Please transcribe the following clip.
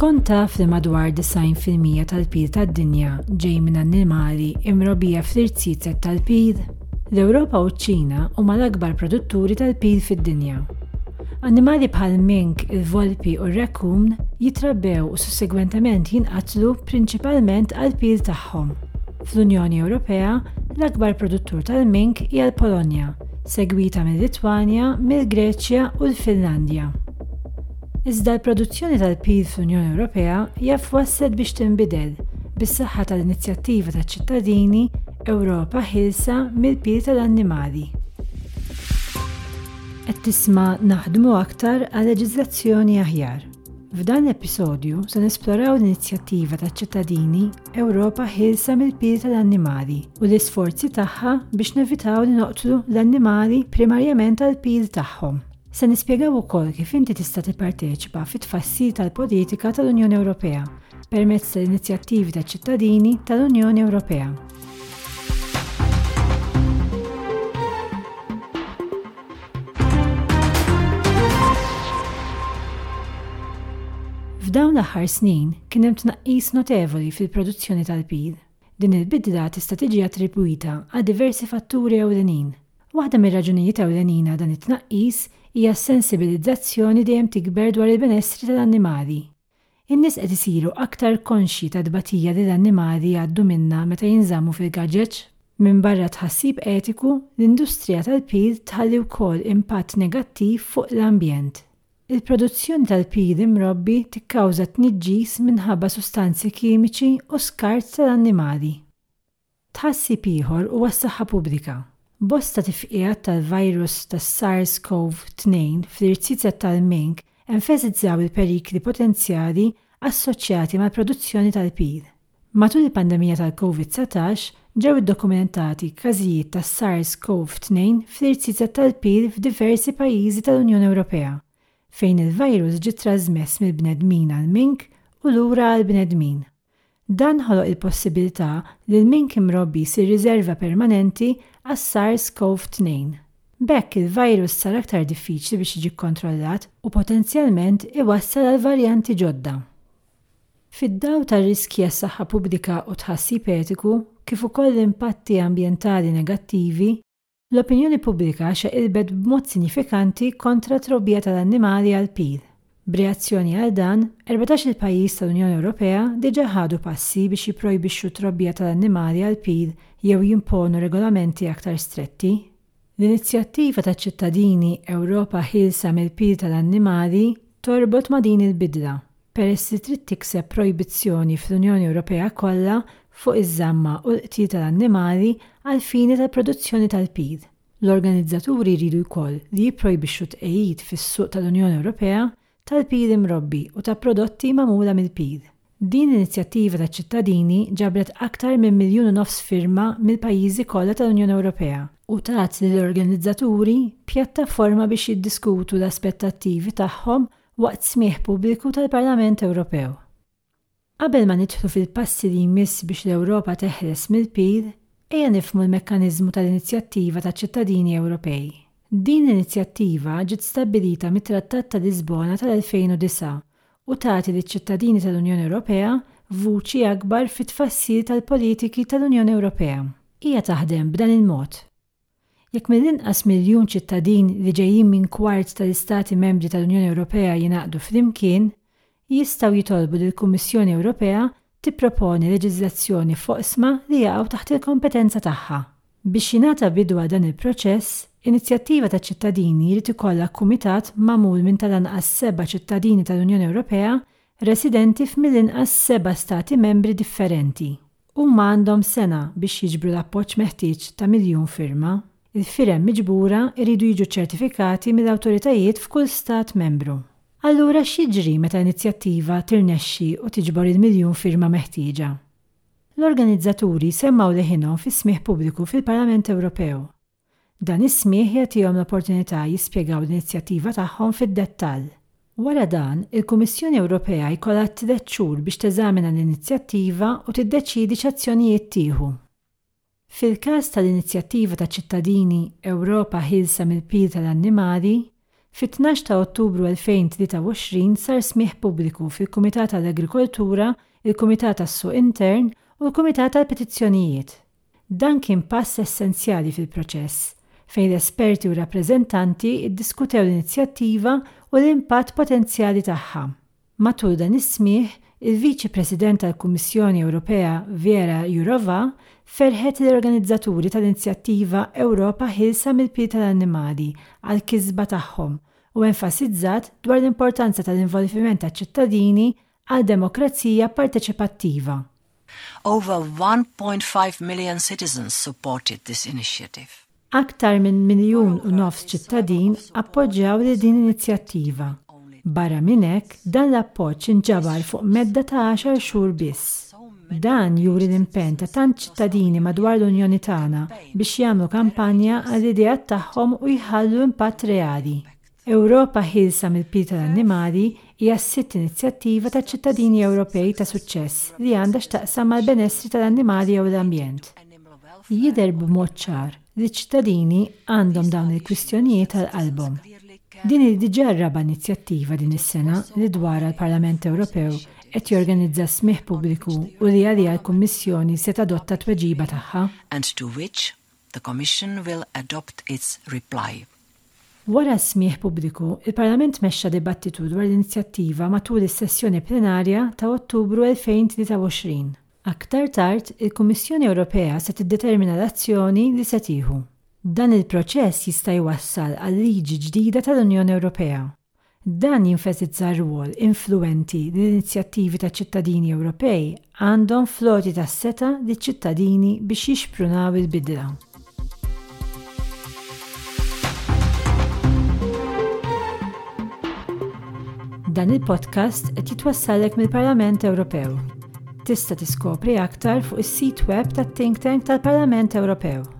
Kont taf li madwar 90% tal-pil tad-dinja ġej minn annimali imrobija fl-irtsiet tal-pil? L-Ewropa u ċ-Ċina huma l-akbar produtturi tal-pil fid-dinja. Annimali bħal mink, il-volpi u r-rakkun jitrabbew u sussegwentement jinqatlu prinċipalment għall-pil tagħhom. Fl-Unjoni Ewropea, l-akbar produttur tal-mink hija l-Polonja, segwita mir-Litwanja, mill-Greċja u l-Finlandja. Iżda l-produzzjoni tal-pil fl-Unjoni Ewropea jaf waslet biex tinbidel bis-saħħa tal-inizjattiva taċ-ċittadini Ewropa Ħielsa mill-Pil tal-Annimali. Qed tisma' Naħdmu Aktar għal Leġiżlazzjoni Aħjar. F'dan l-episodju se nesploraw l-inizjattiva taċ-ċittadini Ewropa ħielsa mill-piel tal-annimali u l-isforzi tagħha biex nevitaw li noqtlu l-annimali primarjament għall-piel tagħhom. Se nispjegaw ukoll kif inti tista' tipparteċipa fit-tfassil tal-politika tal-Unjoni Ewropea permezz tal-inizjattivi ta' ċittadini tal-Unjoni Ewropea. F'dawn l-aħħar snin kien hemm tnaqqis notevoli fil-produzzjoni tal-pil. Din il-bidla tista' tiġi attribwita għal diversi fatturi ewlenin. Waħda mir-raġunijiet ewlenin għal dan it-tnaqqis hija s-sensibilizzazzjoni dejjem tikber dwar il-benessri tal-annimali. In-nies qed isiru aktar konxji tat-tbatija li l-annimali jgħaddu minnha meta jinżammu fil-gaġeġ. Minbarra t-tħassib etiku, l-industrija tal-peel tħalli wkoll impatt negattiv fuq l-ambjent. Il-produzzjoni tal-peel imrobbi tikkawża tniġġis minħabba sustanzi kimiċi u skart tal-annimali. Tħassib ieħor huwa s-saħħa pubblika. Bosta tifqigħat tal-virus tas-SARS Cov 2 fl-irziezet tal-mink enfesizzaw il-perikli potenzjali assoċjati mal-produzzjoni tal-pil. Matul il-pandemija tal-Covid 19, ġew iddokumentati każijiet tas-SARS Cov 2 fl-irziezet tal-pil f'diversi pajjiżi tal-Unjoni Ewropea, fejn il-virus ġie trażmess mill-bnedmin għall-mink u lura għall-bnedmin. Dan ħoloq il-possibilità li l-mink imrobbi jsir riżerva permanenti għas-SARS-CoV-2. B'hekk il-virus sar aktar diffiċli biex jiġi kkontrollat u potenzjalment iwassal għal varjanti ġodda. Fid-dawl tar-riskji għas-saħħa pubblika u t-tħassib etiku, kif ukoll l-impatti ambjentali negattivi, L-opinjoni pubblika xeqilbet b'mod sinjifikanti kontra t-trobbija tal-annimali għall-pil. B'reazzjoni għal dan, erbatax-il pajjiż tal-Unjoni Ewropea diġà ħadu passi biex jipprojbixxu t-trobbija tal-annimali għall-pil jew jimponu regolamenti aktar stretti. L-inizjattiva taċ-ċittadini Ewropa Ħielsa mill-Pil tal-Annimali torbot ma' din il-bidla. peress li trid tikseb projbizzjoni fl-Unjoni Ewropea kollha fuq iż-żamma u l-qtil tal-annimali għall-fini tal-produzzjoni tal-pid. L-organizzaturi jridu wkoll li jipprojbixxu t-tqegħid fis-suq tal-Unjoni Ewropea tal-pid imrobbi u ta' prodotti magħmula mill-pid. Din l-inizjattiva taċ-ċittadini ġabret aktar minn miljun u nofs firma mill-pajjiżi kollha tal-Unjoni Ewropea, u tat lill-organizzaturi pjattaforma biex jiddiskutu l-aspettattivi tagħhom waqt smigħ pubbliku tal-Parlament Ewropew. Qabel ma nidħlu fil-passi li jmiss biex l-Ewropa teħles mill-pir, ejja nifhmu l-mekkaniżmu tal-Inizjattiva taċ-Ċittadini Ewropej. Din l-inizjattiva ġiet stabbilita mit-Trattat ta' Lisbona tal-2009 u tagħti liċ-ċittadini tal-Unjoni Ewropea vuċi akbar fit-tfassil tal-politiki tal-Unjoni Ewropea. Hija taħdem b'dan il-mod. Jekk mill-inqas miljun ċittadin li ġejjin minn kwart tal-Istati Membri tal-Unjoni Ewropea jingħaqdu flimkien, jistgħu jitolbu lill-Kummissjoni Ewropea tipproponi leġiżlazzjoni f'oqsma li jaqgħu taħt il-kompetenza tagħha. Biex jingħata bidu għal dan il-proċess, inizjattiva taċ-ċittadini jrid ikollha kumitat magħmul minn tal-anqas seba' ċittadini tal-Unjoni Ewropea residenti f'mill-inqas seba' Stati Membri differenti. Huma għandhom sena biex jiġbru l-appoġġ meħtieġ ta' miljun firma. Il-firem miġbura jridu jiġu ċċertifikati mill-awtoritajiet f'kull Stat Membru. Allura x'jiġri meta inizjattiva tirnexxi u tiġbor il-miljun firma meħtieġa? L-organizzaturi jsemmgħu leħinhom fi smigħ pubbliku fil-Parlament Ewropew. Dan is-smigħ jagħtihom l-opportunità jispjegaw l-inizjattiva tagħhom fid-dettall. Wara dan, il-Kummissjoni Ewropea jkollha tliet xhur biex teżamina l-inizjattiva u tiddeċiedi x'azzjonijiet tieħu. Fil-każ tal-Inizjattiva taċ-Ċittadini Ewropa Ħielsa mill-Pil tal-Annimali, Fit-tnax ta' Ottubru 2023 sar smigħ pubbliku fil-Kumitat għall-Agrikoltura, il-Kumitat għas-Suq Intern u l-Kumitat għall-Petizzjonijiet. Dan kien pass essenzjali fil-proċess, fejn l-esperti u rappreżentanti ddiskutew l-inizjattiva u l-impatt potenzjali tagħha. Matul dan is-smigħ, il-Viċi President tal-Kummissjoni Ewropea Vera Jourova ferħet lill-organizzaturi tal-inizjattiva Ewropa Ħielsa mill-Piel tal-Annimali għall-kisba tagħhom u enfasizzat dwar l-importanza tal-involviment taċ-ċittadini għal demokrazija parteċipattiva. Over 1.5 million citizens supported this initiative. Aktar minn miljun u nofs ċittadin appoġġjaw lil din l-inizjattiva. Barra minn hekk, dan l-appoġġ inġabar fuq medda ta' għaxar xhur biss. Dan juri l-impenn ta' tant ċittadini madwar l-Unjoni tagħna biex jagħmlu kampanja għall-ideat tagħhom u jħallu impatt reali. Ewropa Ħielsa mill-Pil tal-Annimali hija s-sitt inizjattiva taċ-ċittadini Ewropej ta' suċċess li għandha x'taqsam mal-benessri tal-annimali jew l-ambjent. Jidher b'mod ċar li ċ-ċittadini għandhom dawn il-kwistjonijiet għal qalbhom. Din hi diġà r-raba' inizjattiva din is-sena li dwarha l-Parlament Ewropew qed jorganizza smigħ pubbliku u li għaliha l-Kummissjoni se tadotta t-tweġiba tagħha. The Commission will adopt its reply. Wara s-smigħ pubbliku, il-Parlament mexxa dibattitu dwar l-inizjattiva matul is-sessjoni plenarja ta' Ottubru 2023. Aktar tard, il-Kummissjoni Ewropea se tiddetermina l-azzjoni li se tieħu. Dan il-proċess jista' jwassal għal liġi ġdida tal-Unjoni Ewropea. Dan jenfasizza r-rwol influwenti li l-inizjattivi taċ-ċittadini Ewropej għandhom fl-għoti ta' setgħa liċ-ċittadini biex jixprunaw il-bidla. Dan il-podcast qed jitwassalek mill-Parlament Ewropew. Tista' tiskopri aktar fuq is-sit web tat-Think Tank tal-Parlament Ewropew.